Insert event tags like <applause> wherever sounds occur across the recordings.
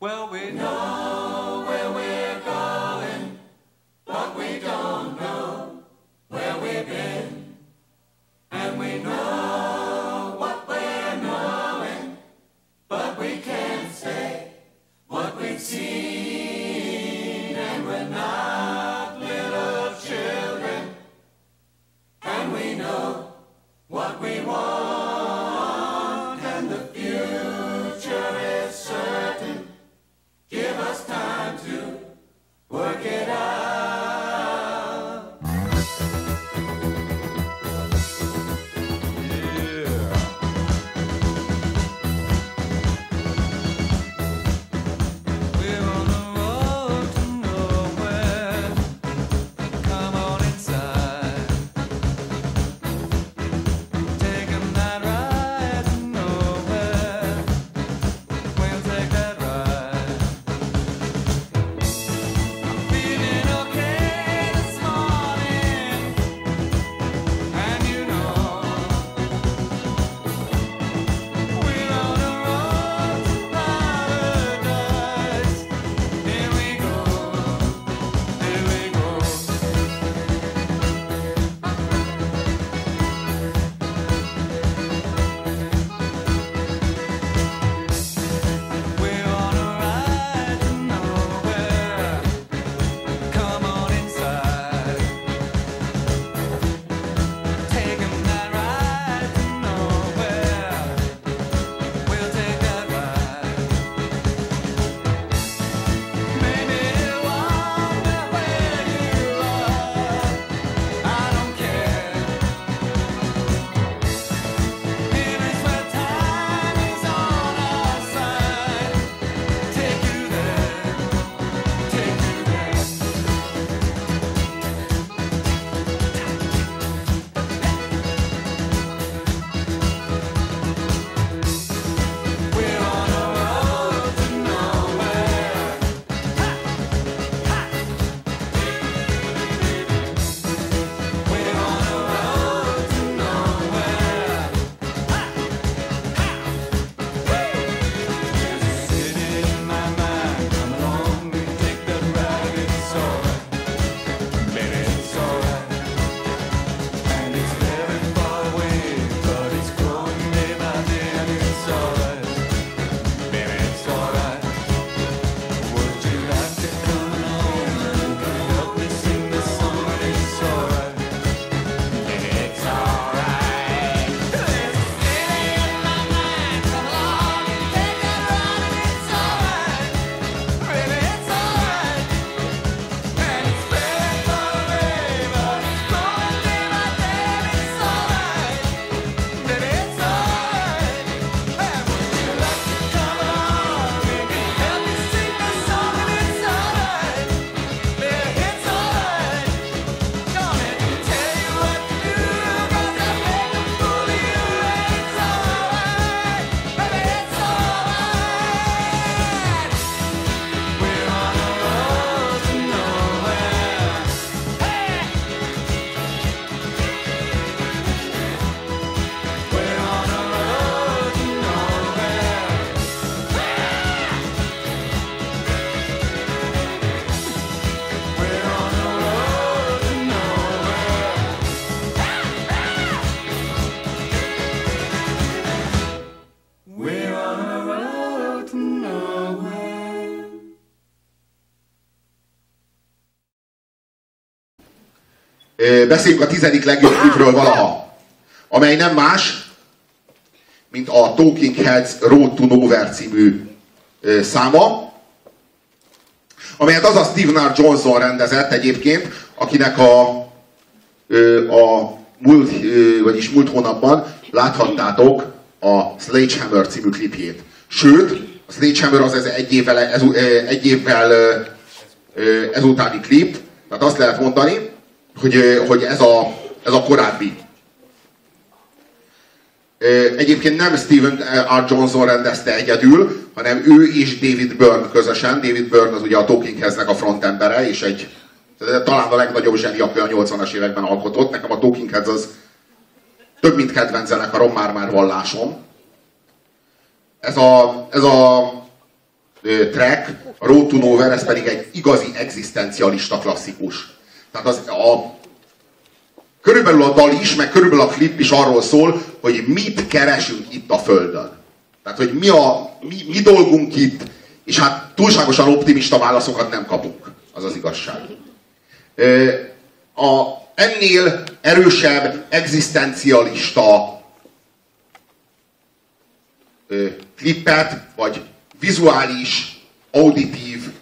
Well, we know. beszéljünk a tizedik legjobb klipről valaha, amely nem más, mint a Talking Heads Road to Nowhere című száma, amelyet az a Steve Nar Johnson rendezett egyébként, akinek a, a múlt, vagyis múlt hónapban láthattátok a Sledgehammer című klipjét. Sőt, a Sledgehammer az ez egy évvel, ez, egy évvel ezutáni klip, tehát azt lehet mondani, hogy, hogy ez, a, ez a korábbi. Egyébként nem Steven R. Johnson rendezte egyedül, hanem ő és David Byrne közösen. David Byrne az ugye a Talking Heads-nek a frontembere, és egy talán a legnagyobb zseni, aki a 80-as években alkotott. Nekem a Talking Heads az több mint kedvenc zenekarom, már-már vallásom. Ez a, ez a track, a Road to Nowhere, ez pedig egy igazi egzisztencialista klasszikus tehát az, a, körülbelül a dal is, meg körülbelül a klip is arról szól, hogy mit keresünk itt a Földön. Tehát, hogy mi a mi, mi dolgunk itt, és hát túlságosan optimista válaszokat nem kapunk. Az az igazság. A, ennél erősebb, egzisztencialista klippet, vagy vizuális, auditív,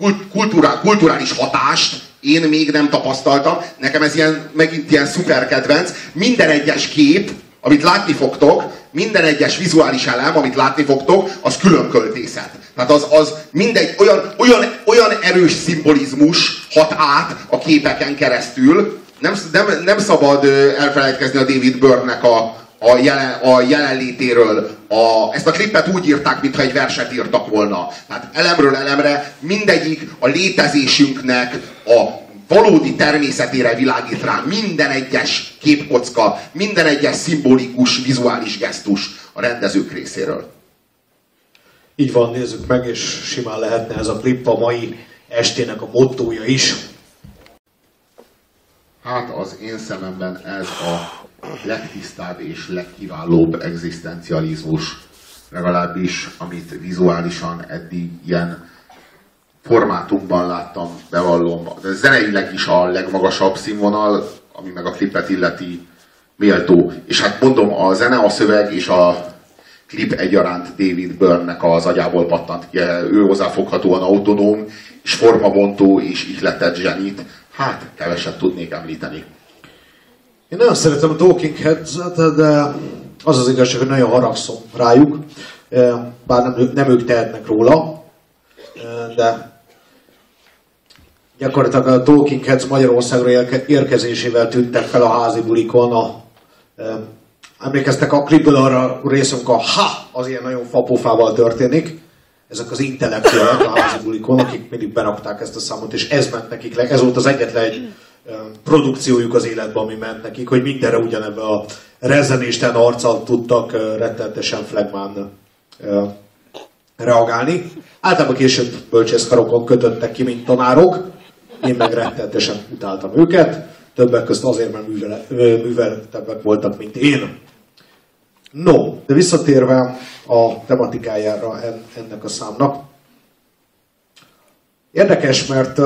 ö, kult, kulturá, kulturális hatást én még nem tapasztaltam. Nekem ez ilyen, megint ilyen szuper kedvenc. Minden egyes kép, amit látni fogtok, minden egyes vizuális elem, amit látni fogtok, az külön költészet. Tehát az, az mindegy, olyan, olyan, olyan erős szimbolizmus hat át a képeken keresztül. Nem, nem, nem szabad elfelejtkezni a David Byrne-nek a, a, jelen, a jelenlétéről. A, ezt a klippet úgy írták, mintha egy verset írtak volna. Tehát elemről elemre mindegyik a létezésünknek a valódi természetére világít rá minden egyes képkocka, minden egyes szimbolikus, vizuális gesztus a rendezők részéről. Így van, nézzük meg, és simán lehetne ez a klip a mai estének a mottója is. Hát az én szememben ez a legtisztább és legkiválóbb egzisztencializmus, legalábbis amit vizuálisan eddig ilyen formátumban láttam, bevallom. De zeneileg is a legmagasabb színvonal, ami meg a klipet illeti méltó. És hát mondom, a zene, a szöveg és a klip egyaránt David Byrne-nek az agyából pattant ki. Ő hozzáfoghatóan autonóm, és formabontó és ihletett zsenit. Hát, keveset tudnék említeni. Én nagyon szeretem a Talking Heads-et, de az az igazság, hogy nagyon haragszom rájuk, Eh, bár nem, nem ők tehetnek róla, Eh, de gyakorlatilag a Talking Heads Magyarországra érke- érkezésével tűntek fel a házi bulikon. A, eh, emlékeztek a klipből arra részünk a ha, az ilyen nagyon fapofával történik. Ezek az intellektuálok a házi bulikon, akik mindig berakták ezt a számot, és ez ment nekik le. Ez volt az egyetlen egy produkciójuk az életben, ami ment nekik, hogy mindenre ugyanebbe a rezenésten arccal tudtak rettentesen flagmán eh, reagálni. Általában később bölcsészkarokon kötöttek ki, mint tanárok. Én meg rettentesen utáltam őket. Többek között azért, mert művele, műveltebbek voltak, mint én. No, de visszatérve a tematikájára en- ennek a számnak. Érdekes, mert,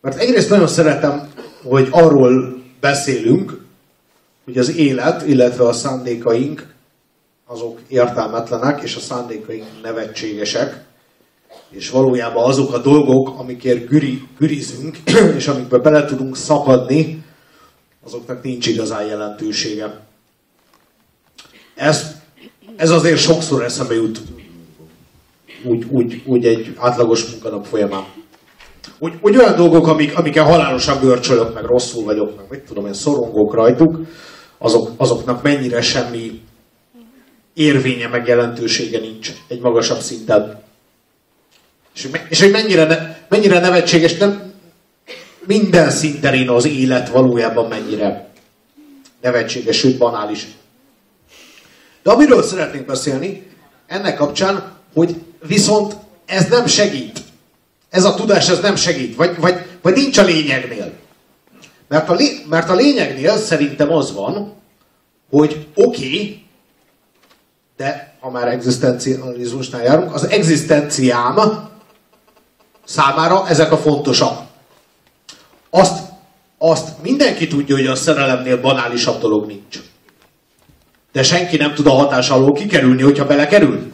mert egyrészt nagyon szeretem, hogy arról beszélünk, hogy az élet, illetve a szándékaink azok értelmetlenek, és a szándékaink nevetségesek, és valójában azok a dolgok, amikért güri, gürizünk, <clears throat> és amikbe bele tudunk szakadni, azoknak nincs igazán jelentősége. Ez, ez azért sokszor eszembe jut úgy, úgy, úgy egy átlagos munkanap folyamán. Úgy, úgy olyan dolgok, amik, amikkel halálosan görcsölök, meg rosszul vagyok, meg mit tudom én, szorongok rajtuk, azok, azoknak mennyire semmi érvénye, meg jelentősége nincs egy magasabb szinten. És, és hogy mennyire, ne, mennyire nevetséges, nem minden szinten az élet valójában mennyire nevetséges, sőt banális. De amiről szeretnék beszélni, ennek kapcsán, hogy viszont ez nem segít. Ez a tudás, ez nem segít. Vagy, vagy, vagy nincs a lényegnél. Mert a, lé, mert a lényegnél szerintem az van, hogy oké, okay, de ha már egzisztencializmusnál járunk, az egzisztenciám számára ezek a fontosak. Azt, azt mindenki tudja, hogy a szerelemnél banálisabb dolog nincs. De senki nem tud a hatás alól kikerülni, hogyha belekerül.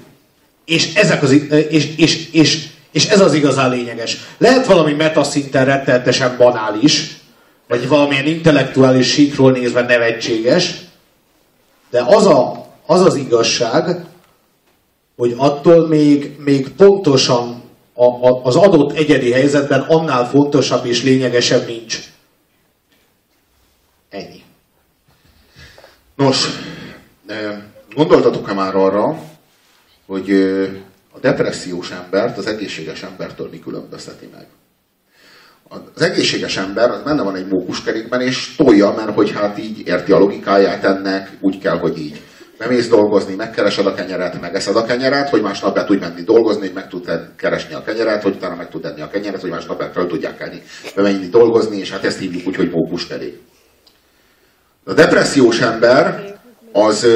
És, ezek az, és, és, és, és ez az igazán lényeges. Lehet valami metaszinten rettenetesen banális, vagy valamilyen intellektuális síkról nézve nevetséges, de az, a, az az igazság, hogy attól még, még pontosan a, a, az adott egyedi helyzetben annál fontosabb és lényegesebb nincs. Ennyi. Nos, gondoltatok-e már arra, hogy a depressziós embert az egészséges embertől mi különbözteti meg? Az egészséges ember az benne van egy mókuskerékben, és tolja, mert hogy hát így érti a logikáját ennek, úgy kell, hogy így. bemész dolgozni, megkeresed a kenyeret, megeszed a kenyeret, hogy másnap be tudj menni dolgozni, hogy meg tud keresni a kenyeret, hogy utána meg tud enni a kenyeret, hogy másnap fel tudják kelni, bemenni dolgozni, és hát ezt hívjuk úgy, hogy mókuskerék. A depressziós ember az,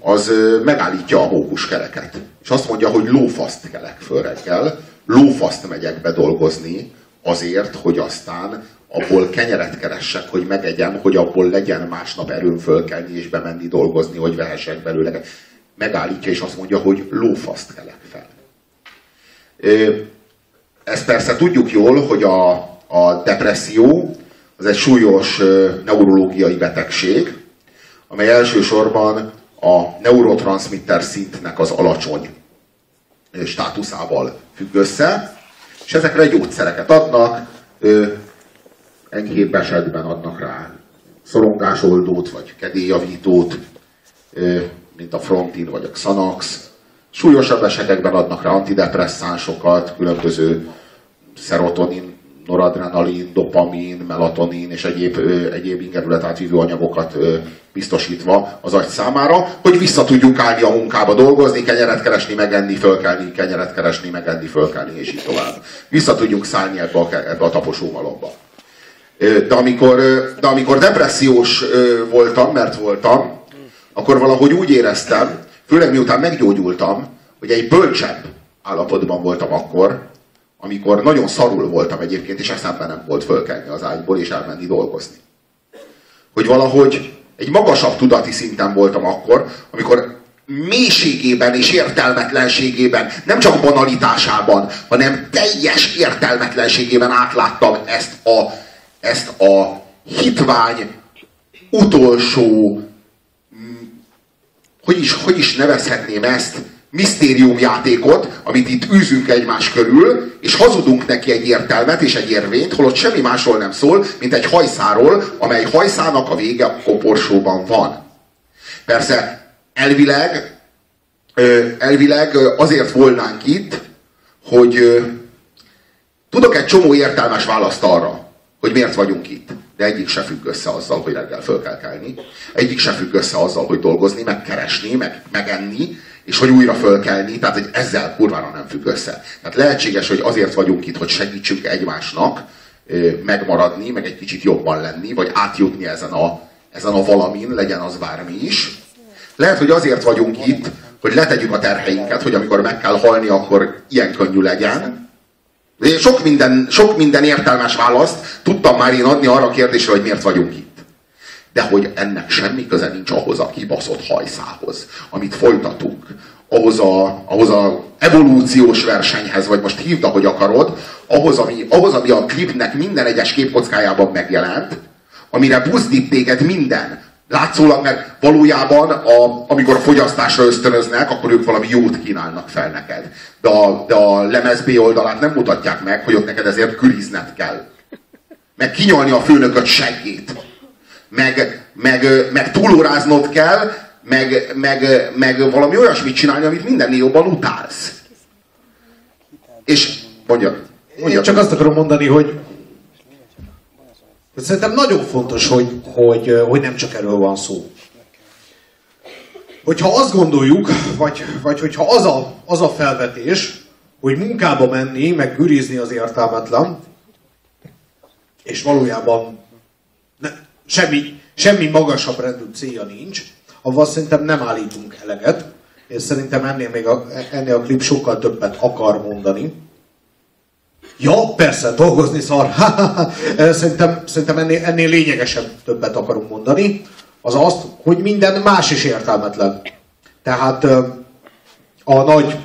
az megállítja a mókuskereket. És azt mondja, hogy lófaszt kelek föl reggel, lófaszt megyek be dolgozni, azért, hogy aztán abból kenyeret keressek, hogy megegyem, hogy abból legyen másnap erőm fölkelni és bemenni dolgozni, hogy vehessek belőle. Megállítja és azt mondja, hogy lófaszt kelek fel. Ezt persze tudjuk jól, hogy a, a depresszió az egy súlyos neurológiai betegség, amely elsősorban a neurotranszmitter szintnek az alacsony státuszával függ össze, és ezekre gyógyszereket adnak, enyhébb esetben adnak rá szorongásoldót, vagy kedélyjavítót, mint a Frontin vagy a Xanax. Súlyosabb esetekben adnak rá antidepresszánsokat, különböző szerotonin, noradrenalin, dopamin, melatonin és egyéb, egyéb ingerület átvívő anyagokat biztosítva az agy számára, hogy vissza tudjunk állni a munkába dolgozni, kenyeret keresni, megenni, fölkelni, kenyeret keresni, megenni, fölkelni, és így tovább. Vissza tudjunk szállni ebbe a, ebbe a taposómalomba. Ö, De amikor, de amikor depressziós voltam, mert voltam, akkor valahogy úgy éreztem, főleg miután meggyógyultam, hogy egy bölcsebb állapotban voltam akkor, amikor nagyon szarul voltam egyébként, és eszembe nem volt fölkelni az ágyból és elmenni dolgozni. Hogy valahogy egy magasabb tudati szinten voltam akkor, amikor mélységében és értelmetlenségében, nem csak banalitásában, hanem teljes értelmetlenségében átláttam ezt a, ezt a hitvány utolsó, mm, hogy is, hogy is nevezhetném ezt, misztériumjátékot, amit itt űzünk egymás körül, és hazudunk neki egy értelmet és egy érvényt, holott semmi másról nem szól, mint egy hajszáról, amely hajszának a vége a koporsóban van. Persze, elvileg, elvileg azért volnánk itt, hogy tudok egy csomó értelmes választ arra, hogy miért vagyunk itt. De egyik se függ össze azzal, hogy reggel föl kell kelni. Egyik se függ össze azzal, hogy dolgozni, meg keresni, meg megenni, és hogy újra fölkelni, tehát hogy ezzel kurvára nem függ össze. Tehát lehetséges, hogy azért vagyunk itt, hogy segítsünk egymásnak megmaradni, meg egy kicsit jobban lenni, vagy átjutni ezen a, ezen a valamin, legyen az bármi is. Lehet, hogy azért vagyunk itt, hogy letegyük a terheinket, hogy amikor meg kell halni, akkor ilyen könnyű legyen. Sok minden, sok minden értelmes választ tudtam már én adni arra a kérdésre, hogy miért vagyunk itt. De hogy ennek semmi köze nincs ahhoz a kibaszott hajszához, amit folytatunk, ahhoz a, ahhoz a evolúciós versenyhez, vagy most hívd, ahogy akarod, ahhoz ami, ahhoz, ami a klipnek minden egyes képkockájában megjelent, amire buzdít téged minden. Látszólag, mert valójában, a, amikor a fogyasztásra ösztönöznek, akkor ők valami jót kínálnak fel neked. De a, de a lemez B oldalát nem mutatják meg, hogy ott neked ezért kürizned kell. Meg kinyolni a főnököt seggét. Meg, meg, meg túlóráznod kell, meg, meg, meg valami olyasmit csinálni, amit mindennél jobban utálsz. És mondja, mondja. Én csak azt akarom mondani, hogy szerintem nagyon fontos, hogy, hogy, hogy nem csak erről van szó. Hogyha azt gondoljuk, vagy, vagy hogyha az a, az a felvetés, hogy munkába menni, meg gürizni az értelmetlen, és valójában semmi, semmi magasabb rendű célja nincs, avval szerintem nem állítunk eleget, és szerintem ennél, még a, ennél a klip sokkal többet akar mondani. Ja, persze, dolgozni szar. <laughs> szerintem, szerintem ennél, ennél lényegesen többet akarunk mondani. Az azt, hogy minden más is értelmetlen. Tehát a nagy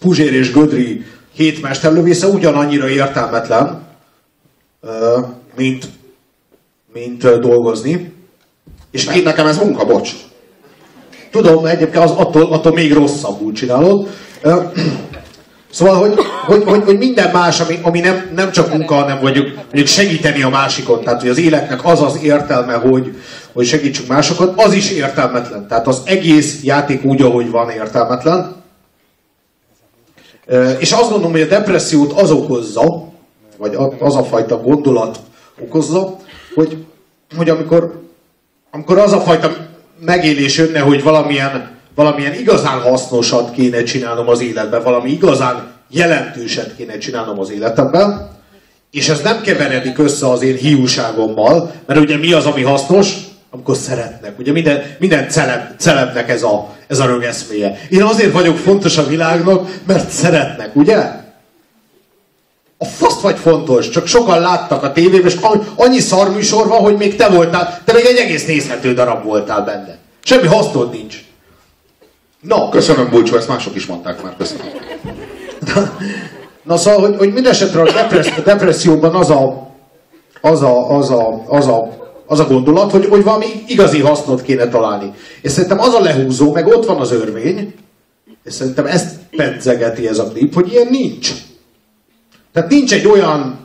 Puzsér és Gödri hét mesterlövésze ugyanannyira értelmetlen, mint, mint dolgozni. És én nekem ez munka, bocs. Tudom, egyébként az attól, attól még rosszabbul csinálod. Szóval, hogy, hogy, hogy, hogy minden más, ami, ami nem, nem csak munka, hanem mondjuk, mondjuk segíteni a másikon. Tehát, hogy az életnek az az értelme, hogy, hogy segítsünk másokat, az is értelmetlen. Tehát az egész játék úgy, ahogy van értelmetlen. És azt gondolom, hogy a depressziót az okozza, vagy az a fajta gondolat okozza, hogy, hogy amikor, amikor az a fajta megélés jönne, hogy valamilyen, valamilyen igazán hasznosat kéne csinálnom az életben, valami igazán jelentőset kéne csinálnom az életemben, és ez nem keveredik össze az én hiúságommal, mert ugye mi az, ami hasznos? Amikor szeretnek. Ugye minden, minden celeb, celebnek ez a, ez a rögeszméje. Én azért vagyok fontos a világnak, mert szeretnek, ugye? A fasz vagy fontos, csak sokan láttak a tévében, és annyi szarműsor van, hogy még te voltál, te még egy egész nézhető darab voltál benne. Semmi hasznod nincs. Na, Köszönöm, Bulcsó, ezt mások is mondták már, köszönöm. Na szóval, hogy, hogy mindesetre a, depressz, a depresszióban az a, az a, az a, az a, az a gondolat, hogy, hogy valami igazi hasznot kéne találni. És szerintem az a lehúzó, meg ott van az örvény, és szerintem ezt pedzegeti ez a klip, hogy ilyen nincs. Tehát nincs egy olyan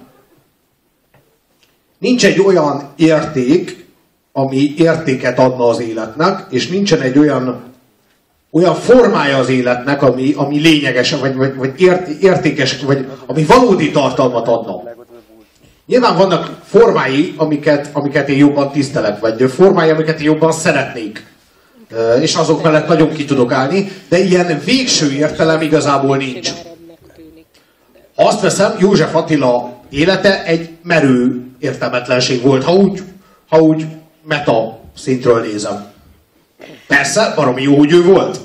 nincs egy olyan érték, ami értéket adna az életnek, és nincsen egy olyan olyan formája az életnek, ami, ami lényeges, vagy, vagy, vagy ért, értékes, vagy ami valódi tartalmat adna. Nyilván vannak formái, amiket, amiket én jobban tisztelek, vagy formái, amiket én jobban szeretnék. És azok mellett nagyon ki tudok állni, de ilyen végső értelem igazából nincs. Azt veszem, József Attila élete egy merő értelmetlenség volt, ha úgy, ha úgy meta szintről nézem. Persze, baromi jó, hogy ő volt.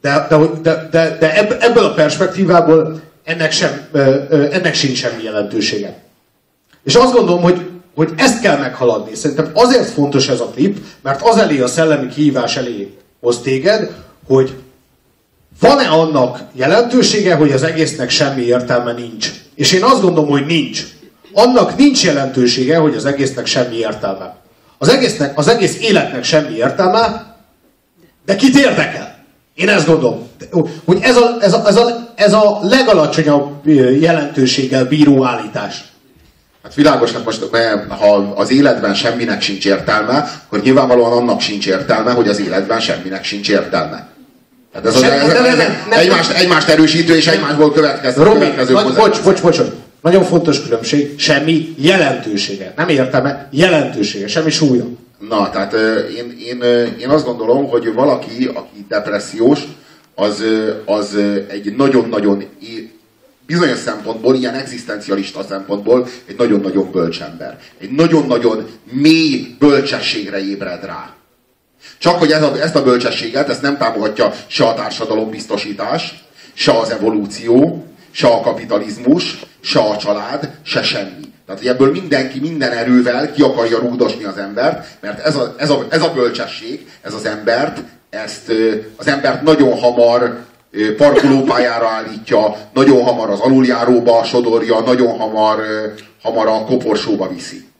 De, de, de, de, de ebb, ebből a perspektívából ennek, sem, ennek sincs semmi jelentősége. És azt gondolom, hogy, hogy ezt kell meghaladni. Szerintem azért fontos ez a klip, mert az elé a szellemi kihívás elé hoz téged, hogy van-e annak jelentősége, hogy az egésznek semmi értelme nincs? És én azt gondolom, hogy nincs. Annak nincs jelentősége, hogy az egésznek semmi értelme. Az, egésznek, az egész életnek semmi értelme, de kit érdekel? Én ezt gondolom. Hogy ez a, ez a, ez a, ez a legalacsonyabb jelentőséggel bíró állítás. Hát világos, hát most mert ha az életben semminek sincs értelme, akkor nyilvánvalóan annak sincs értelme, hogy az életben semminek sincs értelme. Tehát ez, az, ez, ez, de- nem- egymást, egymást erősítő és egymásból következő, Robi, bocs, bocs, bocs, bocs. Nagyon fontos különbség, semmi jelentősége. Nem értelme, jelentősége, semmi súlya. Na, tehát én, én, én azt gondolom, hogy valaki, aki depressziós, az, az egy nagyon-nagyon bizonyos szempontból, ilyen egzisztencialista szempontból egy nagyon-nagyon bölcs ember. Egy nagyon-nagyon mély bölcsességre ébred rá. Csak hogy ez a, ezt a bölcsességet, ezt nem támogatja se a társadalombiztosítás, se az evolúció, se a kapitalizmus, se a család, se semmi. Tehát, hogy ebből mindenki minden erővel ki akarja rúgdosni az embert, mert ez a, ez a, ez a bölcsesség, ez az embert, ezt az embert nagyon hamar parkolópályára állítja, nagyon hamar az aluljáróba sodorja, nagyon hamar, hamar a koporsóba viszi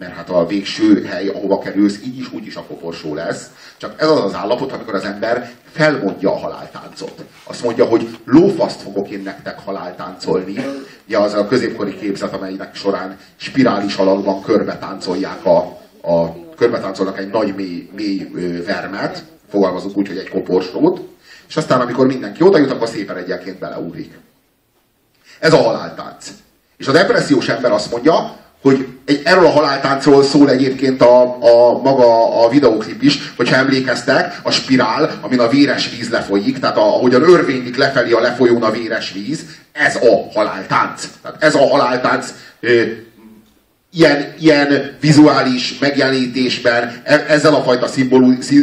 mert hát a végső hely, ahova kerülsz, így is úgy is a koporsó lesz. Csak ez az az állapot, amikor az ember felmondja a haláltáncot. Azt mondja, hogy lófaszt fogok én nektek haláltáncolni. Ugye az a középkori képzet, amelynek során spirális alakban körbe táncolják a, a körbe táncolnak egy nagy mély, mély vermet, fogalmazunk úgy, hogy egy koporsót, és aztán amikor mindenki oda jut, akkor szépen egyenként beleúrik. Ez a haláltánc. És a depressziós ember azt mondja, hogy egy, erről a haláltáncról szól egyébként a, a maga a videóklip is, hogyha emlékeztek, a spirál, amin a véres víz lefolyik, tehát a, ahogyan örvénylik lefelé a lefolyón a véres víz, ez a haláltánc. Tehát ez a haláltánc ilyen, ilyen vizuális megjelenítésben, e- ezzel a fajta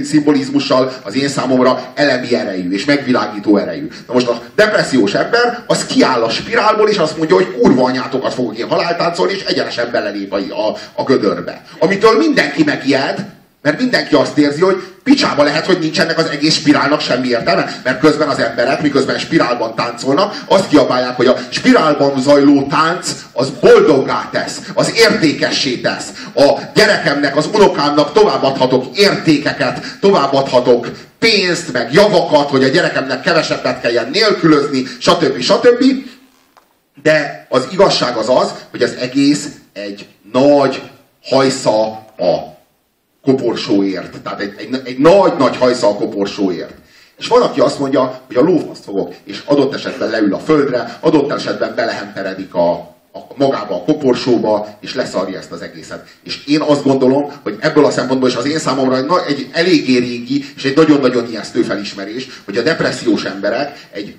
szimbolizmussal az én számomra elemi erejű és megvilágító erejű. Na most a depressziós ember az kiáll a spirálból, és azt mondja, hogy kurva anyátokat fogok én haláltáncolni, és egyenesen belelép a, a, a gödörbe. Amitől mindenki megijed, mert mindenki azt érzi, hogy picsába lehet, hogy nincs ennek az egész spirálnak semmi értelme, mert közben az emberek, miközben spirálban táncolnak, azt kiabálják, hogy a spirálban zajló tánc az boldoggá tesz, az értékessé tesz. A gyerekemnek, az unokámnak továbbadhatok értékeket, továbbadhatok pénzt, meg javakat, hogy a gyerekemnek kevesebbet kelljen nélkülözni, stb. stb. De az igazság az az, hogy az egész egy nagy hajsza a koporsóért. Tehát egy, nagy-nagy hajsza a koporsóért. És van, aki azt mondja, hogy a lófaszt fogok, és adott esetben leül a földre, adott esetben belehemperedik a, a, magába a koporsóba, és leszarja ezt az egészet. És én azt gondolom, hogy ebből a szempontból is az én számomra egy, egy eléggé régi, és egy nagyon-nagyon ijesztő felismerés, hogy a depressziós emberek egy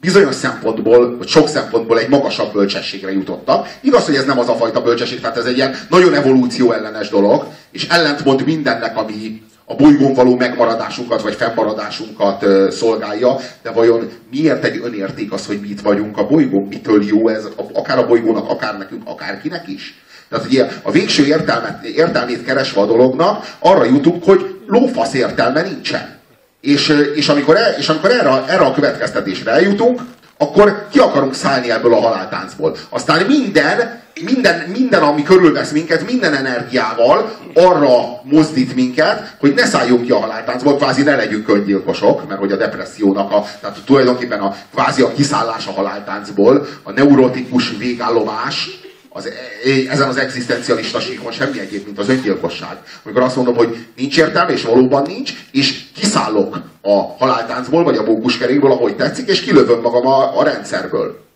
bizonyos szempontból, vagy sok szempontból egy magasabb bölcsességre jutottak. Igaz, hogy ez nem az a fajta bölcsesség, tehát ez egy ilyen nagyon evolúció ellenes dolog, és ellentmond mindennek, ami a bolygón való megmaradásunkat, vagy fennmaradásunkat ö, szolgálja, de vajon miért egy önérték az, hogy mi itt vagyunk a bolygón? Mitől jó ez, akár a bolygónak, akár nekünk, akárkinek is? Tehát ugye a végső értelmet, értelmét keresve a dolognak, arra jutunk, hogy lófasz értelme nincsen. És, és amikor, el, és amikor erre, erre a következtetésre eljutunk, akkor ki akarunk szállni ebből a haláltáncból. Aztán minden, minden, minden, ami körülvesz minket, minden energiával arra mozdít minket, hogy ne szálljunk ki a haláltáncból, kvázi ne legyünk öngyilkosok, mert hogy a depressziónak, a, tehát tulajdonképpen a kvázi a kiszállás a haláltáncból, a neurotikus végállomás, az, e- ezen az egzisztencialista síkon semmi egyéb, mint az öngyilkosság. Amikor azt mondom, hogy nincs értelme, és valóban nincs, és kiszállok a haláltáncból, vagy a bókuskerékből, ahogy tetszik, és kilövöm magam a, a rendszerből.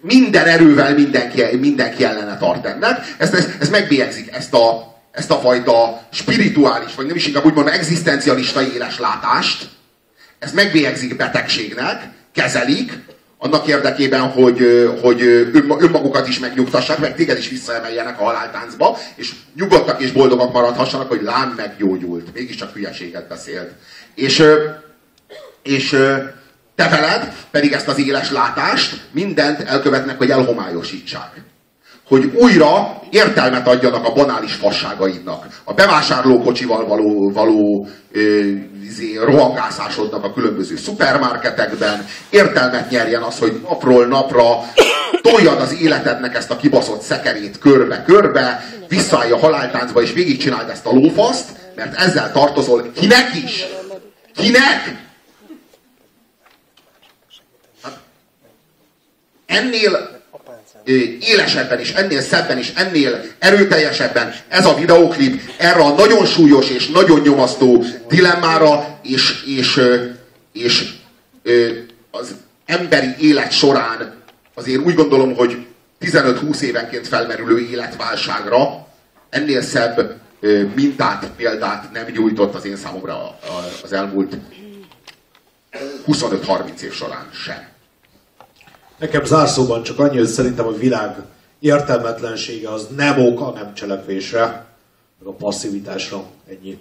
Minden erővel mindenki, mindenki ellene tart ennek. Ezt, ezt, ez megbélyegzik ezt a, ezt a fajta spirituális, vagy nem is inkább úgy mondom, egzisztencialista éles látást. Ez megbélyegzik betegségnek, kezelik, annak érdekében, hogy, hogy önmagukat is megnyugtassák, meg téged is visszaemeljenek a haláltáncba, és nyugodtak és boldogak maradhassanak, hogy lám meggyógyult. Mégiscsak hülyeséget beszélt. És, és te veled pedig ezt az éles látást, mindent elkövetnek, hogy elhomályosítsák. Hogy újra értelmet adjanak a banális fasságaidnak. A bevásárlókocsival való, való izé, rohangászásodnak a különböző szupermarketekben, értelmet nyerjen az, hogy napról napra toljad az életednek ezt a kibaszott szekerét körbe-körbe, visszaállj a haláltáncba, és végigcsináld ezt a lófaszt, mert ezzel tartozol kinek is. Kinek? ennél ö, élesebben is, ennél szebben is, ennél erőteljesebben ez a videóklip erre a nagyon súlyos és nagyon nyomasztó dilemmára és, és, és ö, az emberi élet során azért úgy gondolom, hogy 15-20 évenként felmerülő életválságra ennél szebb mintát, példát nem nyújtott az én számomra az elmúlt 25-30 év során sem. Nekem zárszóban csak annyi, hogy szerintem a világ értelmetlensége az nem ok a nem cselekvésre, meg a passzivitásra. Ennyi.